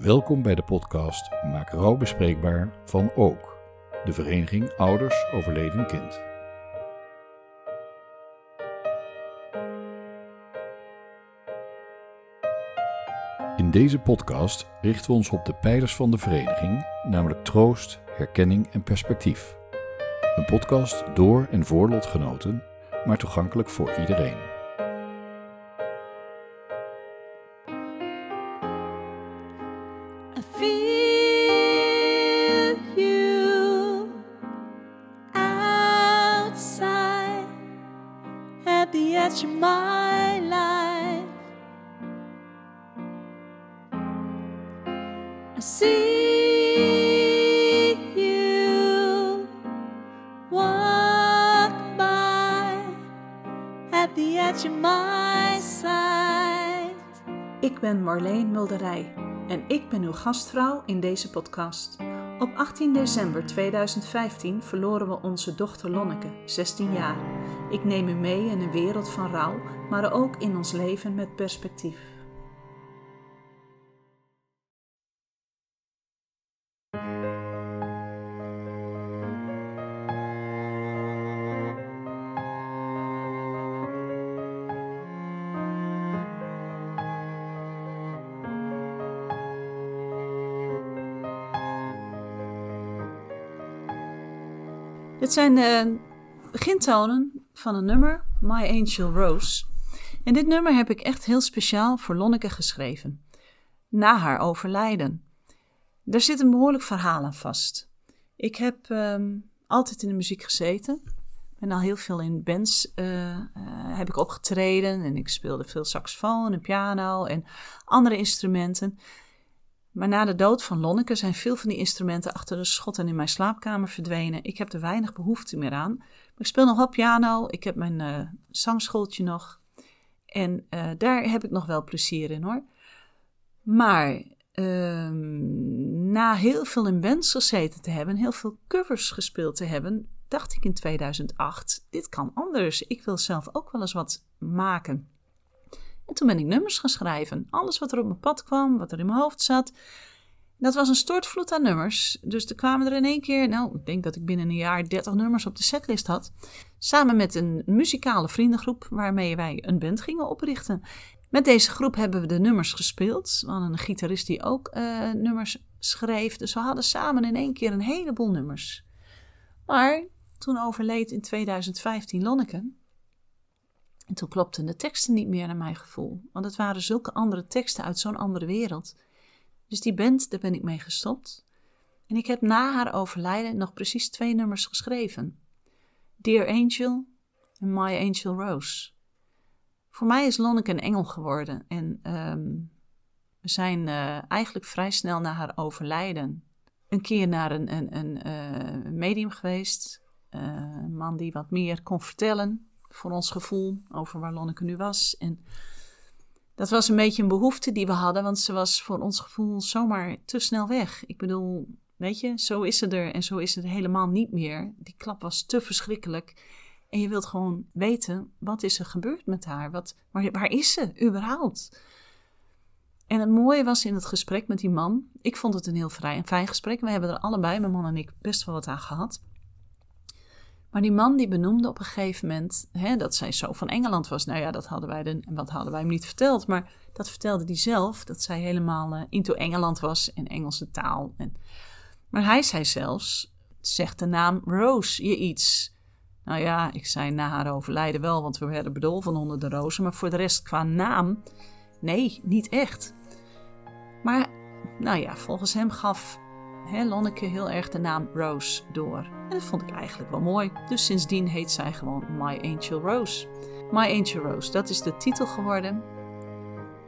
Welkom bij de podcast Maak rouw bespreekbaar van Ook, de vereniging Ouders Overleden Kind. In deze podcast richten we ons op de pijlers van de vereniging, namelijk troost, herkenning en perspectief. Een podcast door en voor lotgenoten, maar toegankelijk voor iedereen. The edge of my. Ik ben Marleen Mulderij en ik ben uw gastvrouw in deze podcast. Op 18 december 2015 verloren we onze dochter Lonneke, 16 jaar. Ik neem u mee in een wereld van rouw, maar ook in ons leven met perspectief. Dit zijn de begintonen van een nummer, My Angel Rose. En dit nummer heb ik echt heel speciaal voor Lonneke geschreven. Na haar overlijden. Daar zit een behoorlijk verhaal aan vast. Ik heb ehm, altijd in de muziek gezeten. Ben al heel veel in bands eh, eh, heb ik opgetreden. En ik speelde veel saxofoon en piano en andere instrumenten. Maar na de dood van Lonneke zijn veel van die instrumenten achter de schotten in mijn slaapkamer verdwenen. Ik heb er weinig behoefte meer aan. Ik speel nog wel piano. Ik heb mijn eh, zangschooltje nog. En eh, daar heb ik nog wel plezier in hoor. Maar ehm, na heel veel in bands gezeten te hebben, heel veel covers gespeeld te hebben, dacht ik in 2008: dit kan anders. Ik wil zelf ook wel eens wat maken. En toen ben ik nummers gaan schrijven. Alles wat er op mijn pad kwam, wat er in mijn hoofd zat. Dat was een stortvloed aan nummers. Dus er kwamen er in één keer, nou, ik denk dat ik binnen een jaar 30 nummers op de setlist had. Samen met een muzikale vriendengroep waarmee wij een band gingen oprichten. Met deze groep hebben we de nummers gespeeld. We hadden een gitarist die ook eh, nummers schreef. Dus we hadden samen in één keer een heleboel nummers. Maar toen overleed in 2015 Lonneke. En toen klopten de teksten niet meer naar mijn gevoel. Want het waren zulke andere teksten uit zo'n andere wereld. Dus die band, daar ben ik mee gestopt. En ik heb na haar overlijden nog precies twee nummers geschreven. Dear Angel en My Angel Rose. Voor mij is Lonneke een engel geworden. En ehm, we zijn eh, eigenlijk vrij snel na haar overlijden een keer naar een, een, een eh, medium geweest. Eh, een man die wat meer kon vertellen voor ons gevoel over waar Lonneke nu was. En dat was een beetje een behoefte die we hadden, want ze was voor ons gevoel zomaar te snel weg. Ik bedoel, weet je, zo is ze er en zo is ze er helemaal niet meer. Die klap was te verschrikkelijk. En je wilt gewoon weten, wat is er gebeurd met haar? Wat, waar, waar is ze überhaupt? En het mooie was in het gesprek met die man. Ik vond het een heel vrij en fijn gesprek. We hebben er allebei, mijn man en ik, best wel wat aan gehad. Maar die man die benoemde op een gegeven moment hè, dat zij zo van Engeland was. Nou ja, dat hadden wij en wat hadden wij hem niet verteld. Maar dat vertelde hij zelf, dat zij helemaal uh, into Engeland was en Engelse taal. En, maar hij zei zelfs, zegt de naam Rose je iets? Nou ja, ik zei na haar overlijden wel, want we werden bedolven onder de rozen. Maar voor de rest qua naam, nee, niet echt. Maar, nou ja, volgens hem gaf Lonneke heel erg de naam Rose door. En dat vond ik eigenlijk wel mooi. Dus sindsdien heet zij gewoon My Angel Rose. My Angel Rose, dat is de titel geworden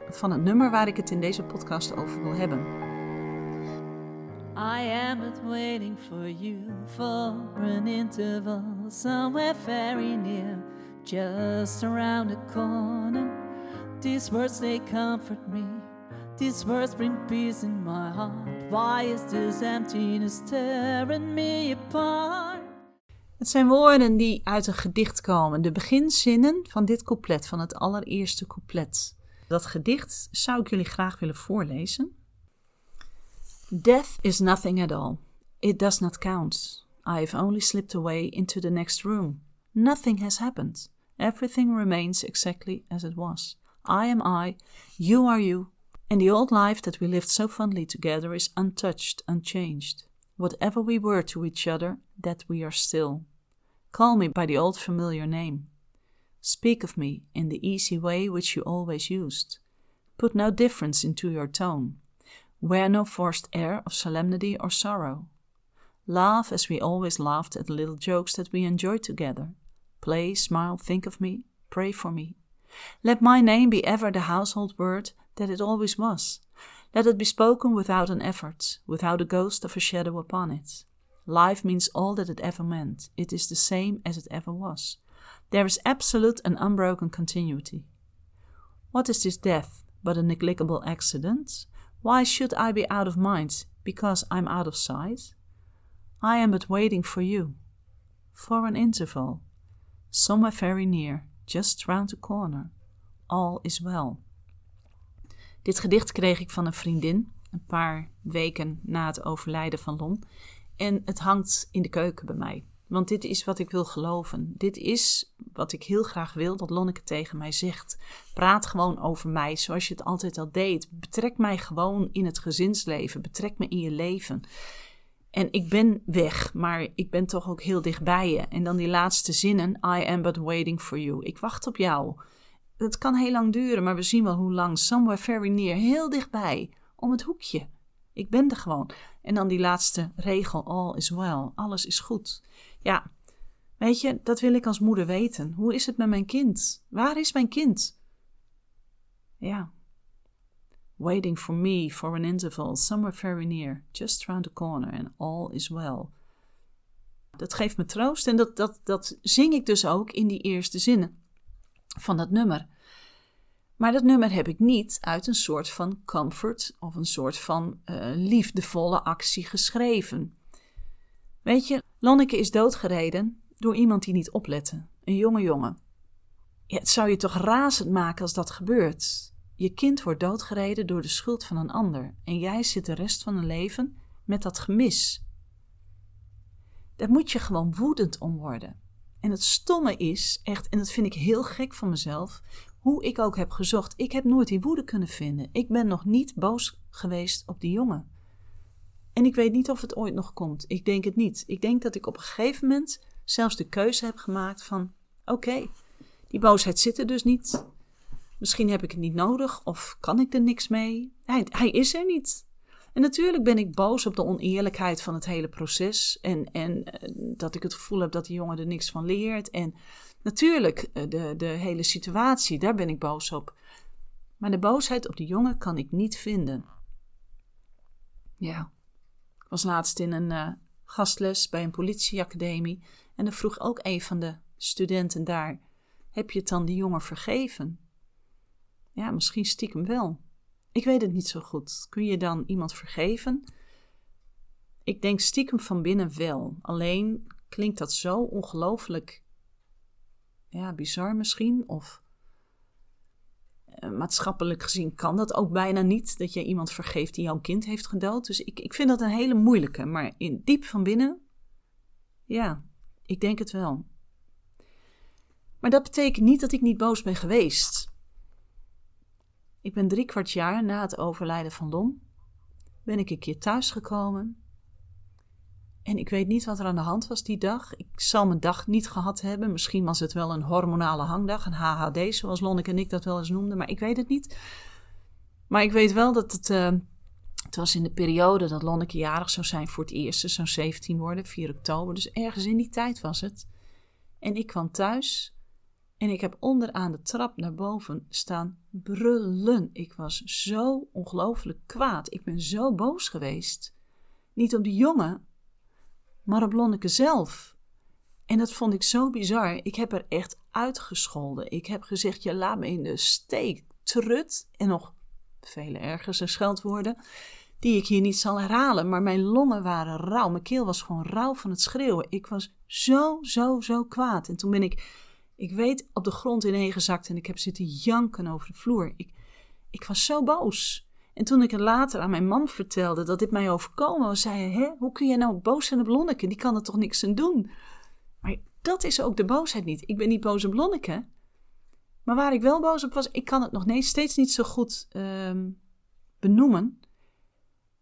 van het nummer waar ik het in deze podcast over wil hebben. I am not waiting for you for an interval somewhere very near, just around the corner. These words they comfort me, these words bring peace in my heart. Why is this emptiness tearing me apart? Het zijn woorden die uit een gedicht komen, de beginzinnen van dit couplet, van het allereerste couplet. Dat gedicht zou ik jullie graag willen voorlezen. Death is nothing at all. It does not count. I have only slipped away into the next room. Nothing has happened. Everything remains exactly as it was. I am I, you are you, and the old life that we lived so fondly together is untouched, unchanged. Whatever we were to each other, that we are still. Call me by the old familiar name. Speak of me in the easy way which you always used. Put no difference into your tone. Wear no forced air of solemnity or sorrow. Laugh as we always laughed at the little jokes that we enjoyed together. Play, smile, think of me, pray for me. Let my name be ever the household word that it always was. Let it be spoken without an effort, without a ghost of a shadow upon it. Life means all that it ever meant. It is the same as it ever was. There is absolute and unbroken continuity. What is this death but a negligible accident? Why should I be out of mind because I'm out of sight? I am but waiting for you, for an interval, somewhere very near, just round the corner. All is well. Dit gedicht kreeg ik van een vriendin een paar weken na het overlijden van Lon. En het hangt in de keuken bij mij. Want dit is wat ik wil geloven. Dit is wat ik heel graag wil dat Lonneke tegen mij zegt. Praat gewoon over mij zoals je het altijd al deed. Betrek mij gewoon in het gezinsleven. Betrek me in je leven. En ik ben weg, maar ik ben toch ook heel dichtbij je. En dan die laatste zinnen: I am but waiting for you. Ik wacht op jou. Het kan heel lang duren, maar we zien wel hoe lang. Somewhere very near, heel dichtbij, om het hoekje. Ik ben er gewoon. En dan die laatste regel: All is well. Alles is goed. Ja, weet je, dat wil ik als moeder weten. Hoe is het met mijn kind? Waar is mijn kind? Ja. Waiting for me for an interval, somewhere very near, just round the corner, and all is well. Dat geeft me troost en dat, dat, dat zing ik dus ook in die eerste zinnen van dat nummer. Maar dat nummer heb ik niet uit een soort van comfort of een soort van uh, liefdevolle actie geschreven. Weet je, Lonneke is doodgereden door iemand die niet oplette. Een jonge jongen. Ja, het zou je toch razend maken als dat gebeurt. Je kind wordt doodgereden door de schuld van een ander en jij zit de rest van een leven met dat gemis. Daar moet je gewoon woedend om worden. En het stomme is, echt, en dat vind ik heel gek van mezelf, hoe ik ook heb gezocht, ik heb nooit die woede kunnen vinden. Ik ben nog niet boos geweest op die jongen. En ik weet niet of het ooit nog komt. Ik denk het niet. Ik denk dat ik op een gegeven moment zelfs de keuze heb gemaakt van: oké, die boosheid zit er dus niet. Misschien heb ik het niet nodig of kan ik er niks mee. Hij, hij is er niet. En natuurlijk ben ik boos op de oneerlijkheid van het hele proces. En, en eh, dat ik het gevoel heb dat die jongen er niks van leert. En natuurlijk, eh, de, de hele situatie, daar ben ik boos op. Maar de boosheid op die jongen kan ik niet vinden. Ja, ik was laatst in een uh, gastles bij een politieacademie. En dan vroeg ook een van de studenten daar: Heb je het dan die jongen vergeven? Ja, misschien stiekem wel. Ik weet het niet zo goed. Kun je dan iemand vergeven? Ik denk stiekem van binnen wel. Alleen klinkt dat zo ongelooflijk ja, bizar misschien. Of uh, maatschappelijk gezien kan dat ook bijna niet. Dat je iemand vergeeft die jouw kind heeft gedood. Dus ik, ik vind dat een hele moeilijke. Maar in diep van binnen, ja, ik denk het wel. Maar dat betekent niet dat ik niet boos ben geweest. Ik ben drie kwart jaar na het overlijden van Lon, ben ik een keer thuisgekomen. En ik weet niet wat er aan de hand was die dag. Ik zal mijn dag niet gehad hebben. Misschien was het wel een hormonale hangdag, een HHD, zoals Lonneke en ik dat wel eens noemden, maar ik weet het niet. Maar ik weet wel dat het. Uh, het was in de periode dat Lonneke jarig zou zijn voor het eerst. Zou 17 worden, 4 oktober. Dus ergens in die tijd was het. En ik kwam thuis en ik heb onderaan de trap naar boven staan brullen. Ik was zo ongelooflijk kwaad. Ik ben zo boos geweest. Niet op die jongen, maar op Lonneke zelf. En dat vond ik zo bizar. Ik heb er echt uitgescholden. Ik heb gezegd: Je laat me in de steek, trut. En nog vele ergers scheldwoorden. Die ik hier niet zal herhalen. Maar mijn longen waren rauw. Mijn keel was gewoon rauw van het schreeuwen. Ik was zo, zo, zo kwaad. En toen ben ik ik weet op de grond ineen gezakt en ik heb zitten janken over de vloer. Ik, ik was zo boos. En toen ik het later aan mijn man vertelde dat dit mij overkomen was, zei hij: Hè, hoe kun jij nou boos zijn op Lonneke? Die kan er toch niks aan doen? Maar dat is ook de boosheid niet. Ik ben niet boos op Lonneke. Maar waar ik wel boos op was, ik kan het nog steeds niet zo goed ehm, benoemen.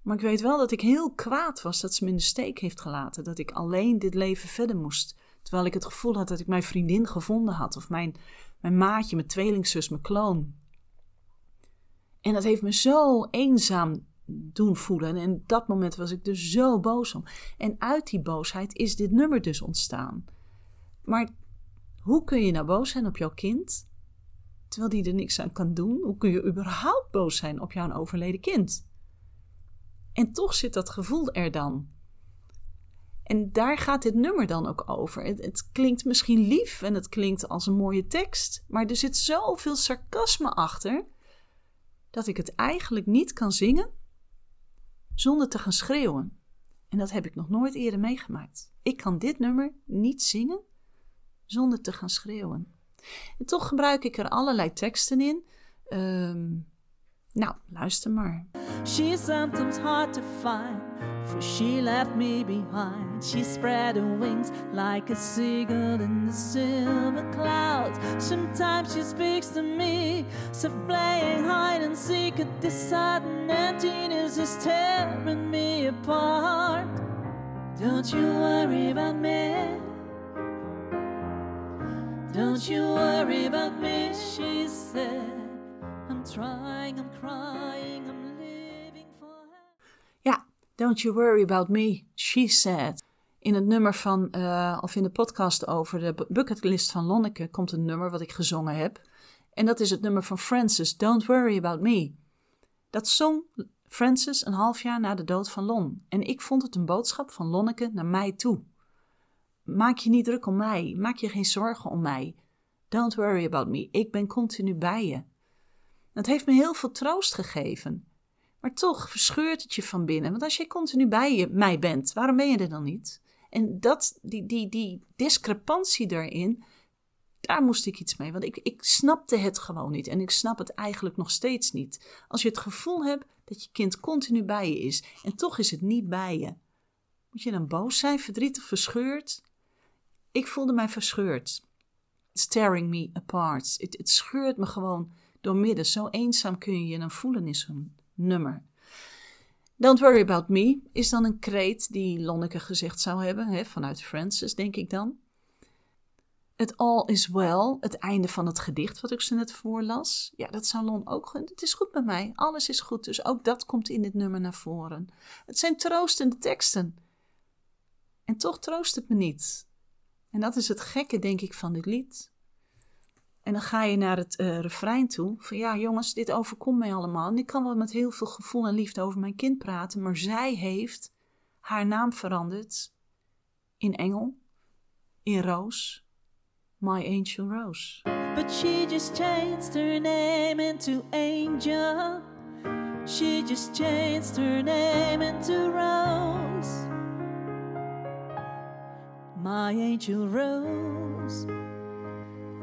Maar ik weet wel dat ik heel kwaad was dat ze me in de steek heeft gelaten. Dat ik alleen dit leven verder moest. Terwijl ik het gevoel had dat ik mijn vriendin gevonden had. Of mijn, mijn maatje, mijn tweelingzus, mijn kloon. En dat heeft me zo eenzaam doen voelen. En in dat moment was ik er zo boos om. En uit die boosheid is dit nummer dus ontstaan. Maar hoe kun je nou boos zijn op jouw kind, terwijl die er niks aan kan doen? Hoe kun je überhaupt boos zijn op jouw overleden kind? En toch zit dat gevoel er dan. En daar gaat dit nummer dan ook over. Het, klinkt misschien lief en het klinkt als een mooie tekst, maar er zit zoveel sarcasme achter dat ik het eigenlijk niet kan zingen zonder te gaan schreeuwen. En dat heb ik nog nooit eerder meegemaakt. Ik kan dit nummer niet zingen zonder te gaan schreeuwen. En toch gebruik ik er allerlei teksten in. Um, nou, luister maar. She's sometimes hard to find, for she left me behind. She spread her wings like a seagull in the silver clouds. Sometimes she speaks to me, so playing hide and seek at this sudden emptiness is tearing me apart. Don't you worry about me. Don't you worry about me, she said. I'm trying, I'm crying, I'm don't you worry about me, she said. In het nummer van, uh, of in de podcast over de bucketlist van Lonneke komt een nummer wat ik gezongen heb. En dat is het nummer van Francis, Don't Worry About Me. Dat zong Francis een half jaar na de dood van Lon. En ik vond het een boodschap van Lonneke naar mij toe. Maak je niet druk om mij. Maak je geen zorgen om mij. Don't worry about me. Ik ben continu bij je. Dat heeft me heel veel troost gegeven. Maar toch verscheurt het je van binnen. Want als jij continu bij je, mij bent, waarom ben je er dan niet? En dat, die, die, die discrepantie daarin, daar moest ik iets mee. Want ik, ik snapte het gewoon niet. En ik snap het eigenlijk nog steeds niet. Als je het gevoel hebt dat je kind continu bij je is en toch is het niet bij je. Moet je dan boos zijn, verdrietig, verscheurd? Ik voelde mij verscheurd. It's tearing me apart. Het, het scheurt me gewoon door midden. Zo eenzaam kun je je dan voelen in zo'n nummer. Don't worry about me is dan een kreet die Lonneke gezegd zou hebben, hè, vanuit Francis, denk ik dan. Het all is well, het einde van het gedicht wat ik ze net voorlas. Ja, dat zou Lon ook. Het is goed met mij, alles is goed. Dus ook dat komt in dit nummer naar voren. Het zijn troostende teksten. En toch troost het me niet. En dat is het gekke, denk ik, van dit lied. En dan ga je naar het uh, refrein toe. Van ja, jongens, dit overkomt mij allemaal. En ik kan wel met heel veel gevoel en liefde over mijn kind praten. Maar zij heeft haar naam veranderd in Engel, in Roos. My Angel Rose. But she just changed her name into Angel. She just changed her name into Rose. My Angel Rose.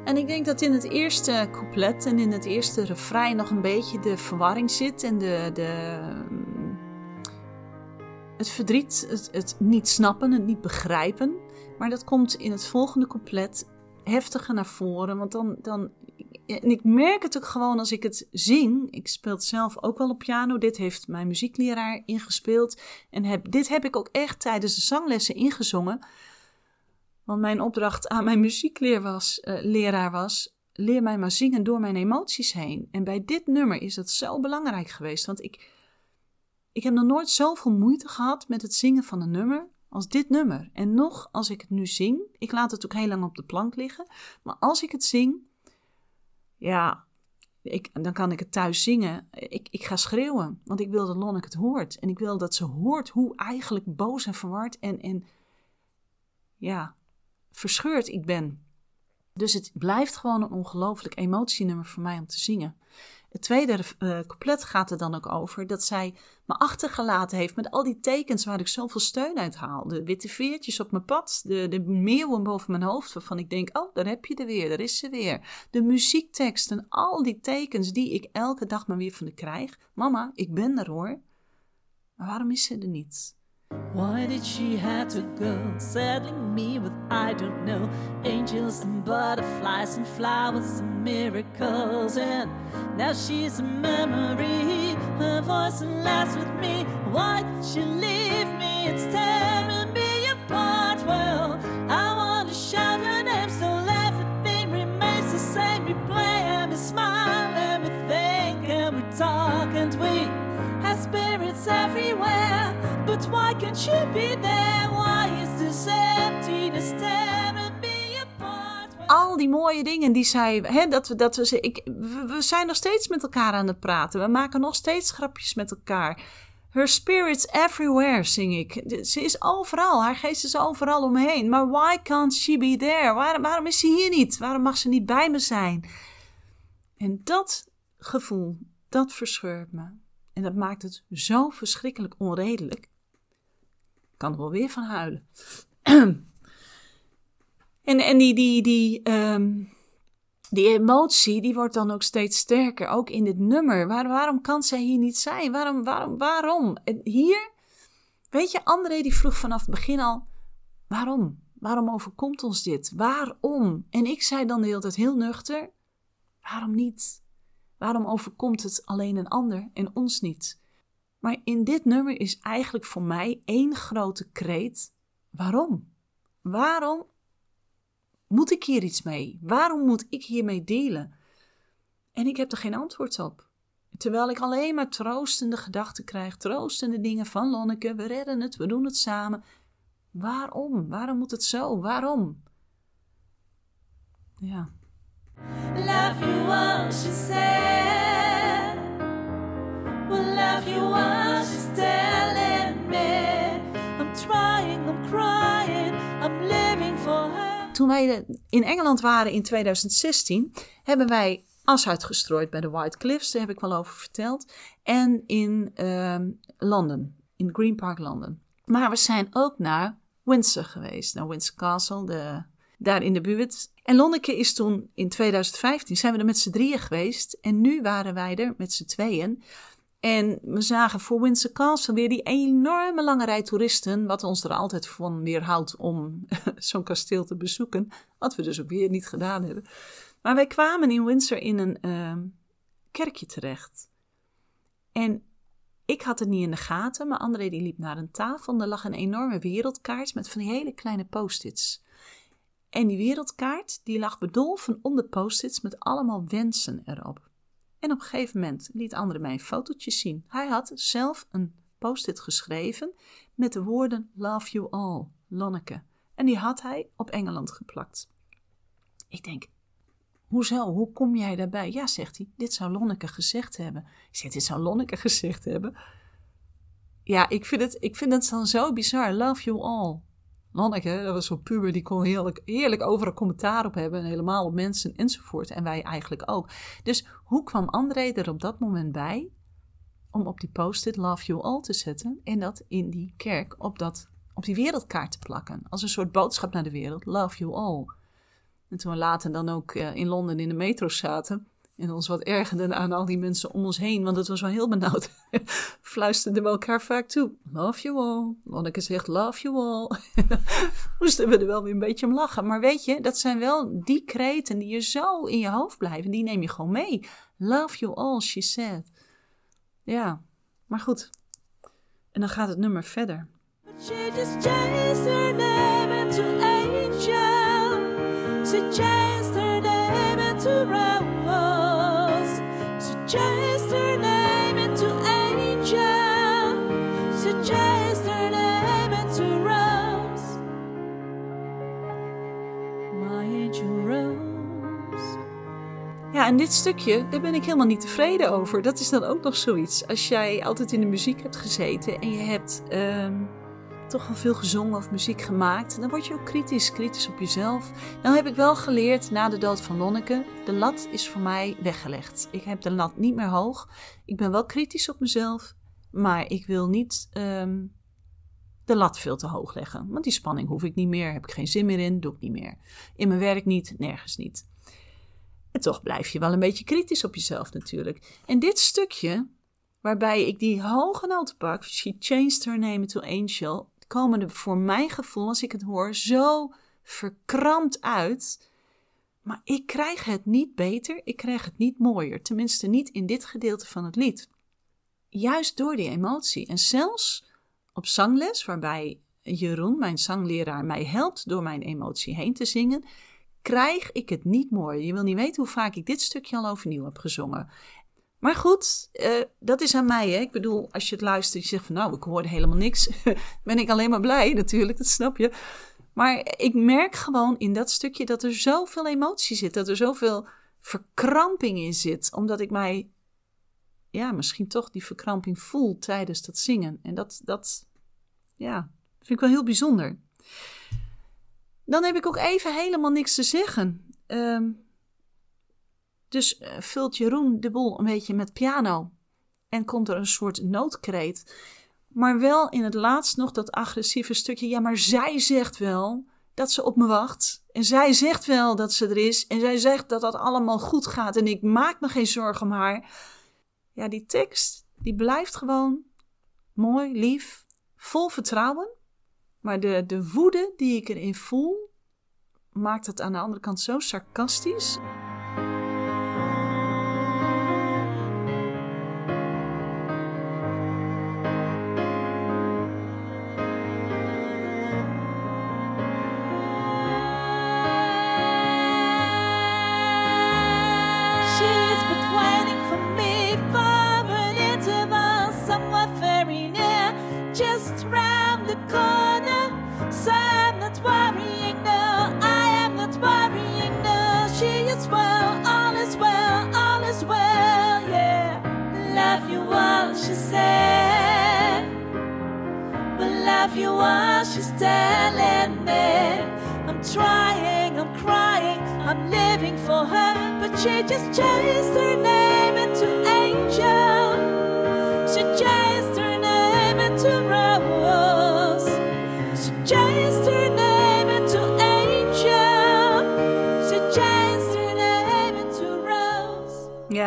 En ik denk dat in het eerste couplet en in het eerste refrein nog een beetje de verwarring zit en de, de, het verdriet, het, het niet snappen, het niet begrijpen. Maar dat komt in het volgende couplet heftiger naar voren. Want dan, dan en ik merk het ook gewoon als ik het zing. Ik speel het zelf ook wel op piano. Dit heeft mijn muziekleraar ingespeeld. En heb, dit heb ik ook echt tijdens de zanglessen ingezongen. Want mijn opdracht aan mijn muziekleraar was, uh, was: leer mij maar zingen door mijn emoties heen. En bij dit nummer is dat zo belangrijk geweest. Want ik, ik heb nog nooit zoveel moeite gehad met het zingen van een nummer als dit nummer. En nog als ik het nu zing, ik laat het ook heel lang op de plank liggen. Maar als ik het zing, ja, ik, dan kan ik het thuis zingen. Ik, ik ga schreeuwen, want ik wil dat Lonneke het hoort. En ik wil dat ze hoort hoe eigenlijk boos en verward en, en ja, verscheurd ik ben. Dus het blijft gewoon een ongelooflijk emotienummer voor mij om te zingen. Het tweede uh, couplet gaat er dan ook over dat zij me achtergelaten heeft met al die tekens waar ik zoveel steun uit haal. De witte veertjes op mijn pad, de, de meeuwen boven mijn hoofd, waarvan ik denk: oh, daar heb je er weer, daar is ze weer. De muziekteksten, al die tekens die ik elke dag maar weer van de krijg. Mama, ik ben er hoor. Maar waarom is ze er niet? Why did she have to go? Saddling me with I don't know angels and butterflies and flowers and miracles. And now she's a memory. Her voice laughs with me. Why did she leave me? It's why can't be there? Why is this? Al die mooie dingen die zij. Hè, dat we, dat we, ik, we zijn nog steeds met elkaar aan het praten. We maken nog steeds grapjes met elkaar. Her spirit's everywhere, zing ik. Ze is overal. Haar geest is overal om me heen. Maar why can't she be there? Waarom is ze hier niet? Waarom mag ze niet bij me zijn? En dat gevoel, dat verscheurt me. En dat maakt het zo verschrikkelijk onredelijk kan er wel weer van huilen. en en die, die, die, um, die emotie die wordt dan ook steeds sterker, ook in dit nummer. Waar, waarom kan zij hier niet zijn? Waarom, waarom, waarom? En hier, weet je, André die vroeg vanaf het begin al, waarom? Waarom overkomt ons dit? Waarom? En ik zei dan de hele tijd heel nuchter, waarom niet? Waarom overkomt het alleen een ander en ons niet? Maar in dit nummer is eigenlijk voor mij één grote kreet. Waarom? Waarom moet ik hier iets mee? Waarom moet ik hiermee delen? En ik heb er geen antwoord op. Terwijl ik alleen maar troostende gedachten krijg, troostende dingen van Lonneke, we redden het, we doen het samen. Waarom? Waarom moet het zo? Waarom? Ja. Toen wij in Engeland waren in 2016, hebben wij as uitgestrooid bij de White Cliffs. Daar heb ik wel over verteld. En in uh, Londen, in Green Park, Londen. Maar we zijn ook naar Windsor geweest, naar Windsor Castle, de, daar in de buurt. En Lonneke is toen in 2015, zijn we er met z'n drieën geweest. En nu waren wij er met z'n tweeën. En we zagen voor Windsor Castle weer die enorme lange rij toeristen, wat ons er altijd van weerhoudt om zo'n kasteel te bezoeken, wat we dus ook weer niet gedaan hebben. Maar wij kwamen in Windsor in een uh, kerkje terecht. En ik had het niet in de gaten, maar André die liep naar een tafel en er lag een enorme wereldkaart met van die hele kleine post-its. En die wereldkaart die lag bedolven onder post-its met allemaal wensen erop. En op een gegeven moment liet André mij een fotootje zien. Hij had zelf een post-it geschreven met de woorden Love you all, Lonneke. En die had hij op Engeland geplakt. Ik denk, hoezo? Hoe kom jij daarbij? Ja, zegt hij, dit zou Lonneke gezegd hebben. Ik zeg, dit zou Lonneke gezegd hebben? Ja, ik vind het, ik vind het dan zo bizar. Love you all. Lonneke, dat was zo'n puber, die kon heerlijk, heerlijk overal commentaar op hebben. En helemaal op mensen enzovoort. En wij eigenlijk ook. Dus hoe kwam André er op dat moment bij om op die post-it Love You All te zetten. En dat in die kerk op, dat, op die wereldkaart te plakken. Als een soort boodschap naar de wereld. Love You All. En toen we later dan ook uh, in Londen in de metro zaten en ons wat ergerden aan al die mensen om ons heen, want het was wel heel benauwd. Fluisterden we elkaar vaak toe. Love you all. Lonneke zegt love you all. Moesten we er wel weer een beetje om lachen. Maar weet je, dat zijn wel die kreten die je zo in je hoofd blijven. Die neem je gewoon mee. Love you all, she said. Ja, maar goed. En dan gaat het nummer verder. She just changed her name into angel. She changed her name into Ja, en dit stukje, daar ben ik helemaal niet tevreden over. Dat is dan ook nog zoiets. Als jij altijd in de muziek hebt gezeten en je hebt ehm, toch al veel gezongen of muziek gemaakt. Dan word je ook kritisch, kritisch op jezelf. Dan heb ik wel geleerd na de dood van Lonneke, de lat is voor mij weggelegd. Ik heb de lat niet meer hoog. Ik ben wel kritisch op mezelf, maar ik wil niet ehm, de lat veel te hoog leggen. Want die spanning hoef ik niet meer, heb ik geen zin meer in, doe ik niet meer. In mijn werk niet, nergens niet. En toch blijf je wel een beetje kritisch op jezelf natuurlijk. En dit stukje, waarbij ik die hoge noten pak, She Changed Her Name to Angel, komen er voor mijn gevoel, als ik het hoor, zo verkrampt uit. Maar ik krijg het niet beter, ik krijg het niet mooier. Tenminste, niet in dit gedeelte van het lied. Juist door die emotie. En zelfs op zangles, waarbij Jeroen, mijn zangleraar, mij helpt door mijn emotie heen te zingen, krijg ik het niet mooi. Je wil niet weten hoe vaak ik dit stukje al overnieuw heb gezongen. Maar goed, uh, dat is aan mij. Hè? Ik bedoel, als je het luistert, je zegt van nou, ik hoorde helemaal niks. ben ik alleen maar blij natuurlijk, dat snap je. Maar ik merk gewoon in dat stukje dat er zoveel emotie zit. Dat er zoveel verkramping in zit. Omdat ik mij, ja, misschien toch die verkramping voel tijdens dat zingen. En dat, dat ja, vind ik wel heel bijzonder. Dan heb ik ook even helemaal niks te zeggen. Um, dus uh, vult Jeroen de boel een beetje met piano. En komt er een soort noodkreet. Maar wel in het laatst nog dat agressieve stukje. Ja, maar zij zegt wel dat ze op me wacht. En zij zegt wel dat ze er is. En zij zegt dat dat allemaal goed gaat. En ik maak me geen zorgen om haar. Ja, die tekst, die blijft gewoon mooi, lief, vol vertrouwen. Maar de, de woede die ik erin voel, maakt het aan de andere kant zo sarcastisch. I'm not worrying, no, I am not worrying, no. She is well, all is well, all is well, yeah. Love. But love you she's telling me. I'm trying, I'm crying, I'm living for her. But she just changed her name into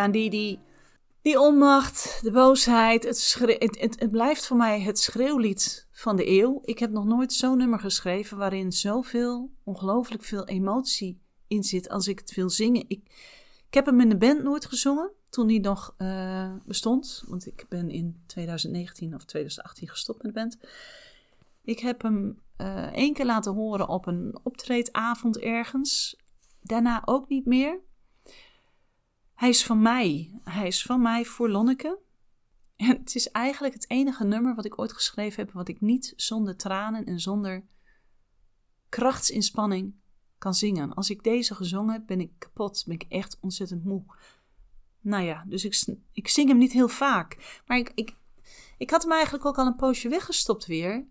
die, die, die onmacht, de boosheid, het, het, het, blijft voor mij het schreeuwlied van de eeuw. Ik heb nog nooit zo'n nummer geschreven waarin zoveel, ongelooflijk veel emotie in zit als ik het wil zingen. Ik, ik heb hem in de band nooit gezongen toen hij nog uh, bestond. Want ik ben in 2019 of 2018 gestopt met de band. Ik heb hem uh, één keer laten horen op een optreedavond ergens. Daarna ook niet meer. Hij is van mij. Hij is van mij voor Lonneke. En het is eigenlijk het enige nummer wat ik ooit geschreven heb, wat ik niet zonder tranen en zonder krachtsinspanning kan zingen. Als ik deze gezongen heb, ben ik kapot. Ben ik echt ontzettend moe. Nou ja, dus ik, ik zing hem niet heel vaak. Maar ik, ik, ik had hem eigenlijk ook al een poosje weggestopt weer.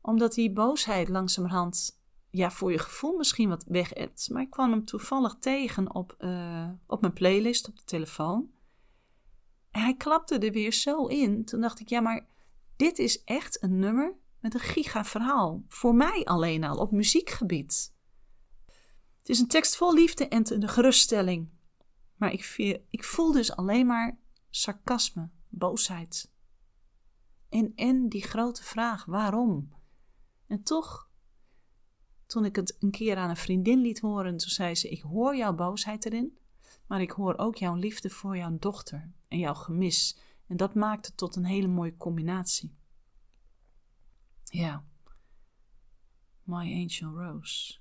Omdat die boosheid langzamerhand ja, voor je gevoel misschien wat weg hebt. Maar ik kwam hem toevallig tegen op, uh, op mijn playlist op de telefoon. En hij klapte er weer zo in. Toen dacht ik, ja, maar dit is echt een nummer met een giga verhaal. Voor mij alleen al, op muziekgebied. Het is een tekst vol liefde en de geruststelling. Maar ik, ik voel dus alleen maar sarcasme, boosheid. En, en die grote vraag, waarom? En toch toen ik het een keer aan een vriendin liet horen, toen zei ze: Ik hoor jouw boosheid erin, maar ik hoor ook jouw liefde voor jouw dochter en jouw gemis. En dat maakt het tot een hele mooie combinatie. Ja. My Angel Rose.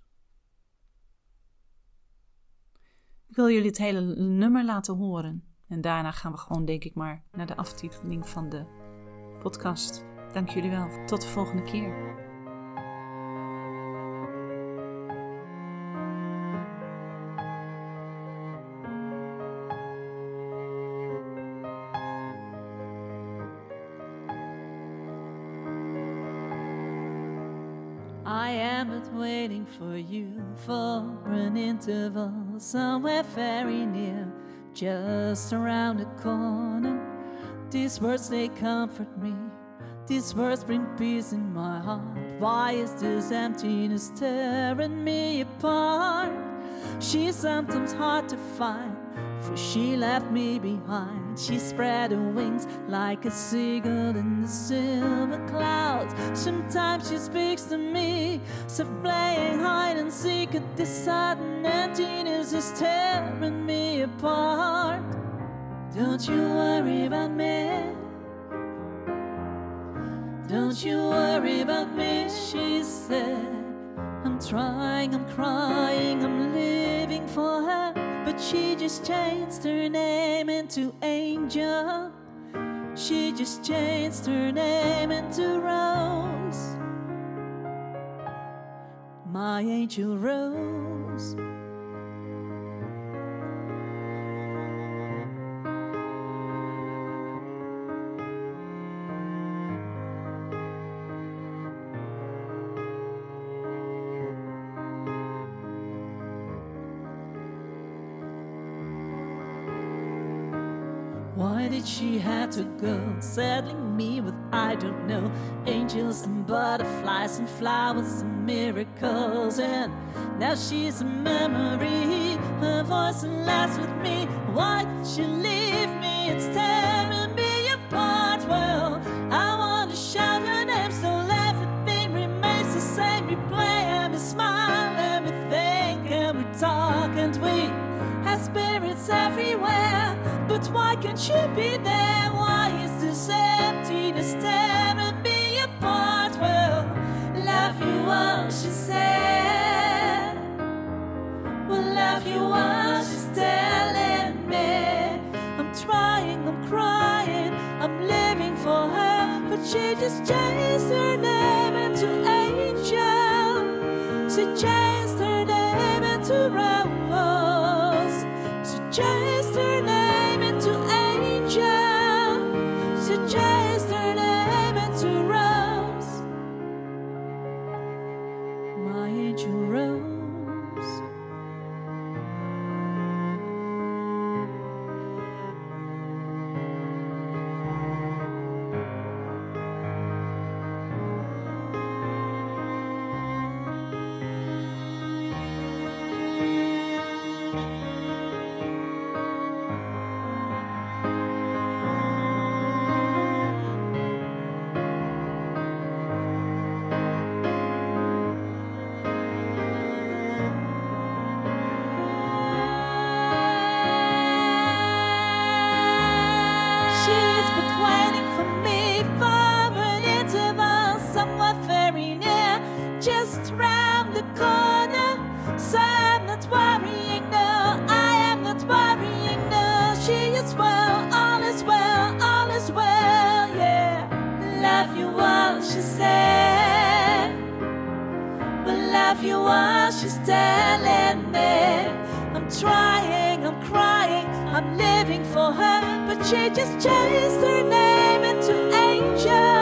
Ik wil jullie het hele nummer laten horen. En daarna gaan we gewoon, denk ik maar, naar de aftiteling van de podcast. Dank jullie wel. Tot de volgende keer. I am but waiting for you for an interval somewhere very near, just around the corner. These words they comfort me, these words bring peace in my heart. Why is this emptiness tearing me apart? She's sometimes hard to find, for she left me behind. She spread her wings like a seagull in the silver clouds. Sometimes she speaks to me, so playing hide and seek. And this sudden emptiness is tearing me apart. Don't you worry about me. Don't you worry about me, she said. I'm trying, I'm crying, I'm she just changed her name into Angel. She just changed her name into Rose. My angel Rose. Did she have to go? Settling me with I don't know. Angels and butterflies and flowers and miracles. And now she's a memory. Her voice laughs with me. Why did she leave me? It's tearing me apart. Well, I want to shout her name so everything remains the same. We play and we smile and we think and we talk and we have spirits everywhere. Why can't you be there? Why is this emptiness tearing me apart? Well, love you all, she said. Well, love you all, she's telling me. I'm trying, I'm crying, I'm living for her. But she just changed her but she just changed her name into Angel.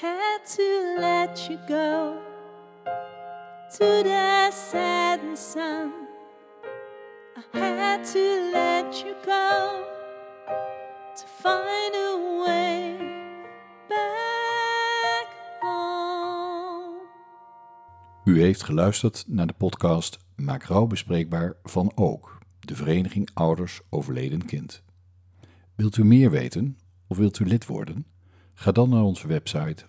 Had to let you go to the setting sun. I had to let you go to find a way back home. U heeft geluisterd naar de podcast Maak rouw bespreekbaar van Ook, de Vereniging Ouders Overleden Kind. Wilt u meer weten of wilt u lid worden? Ga dan naar onze website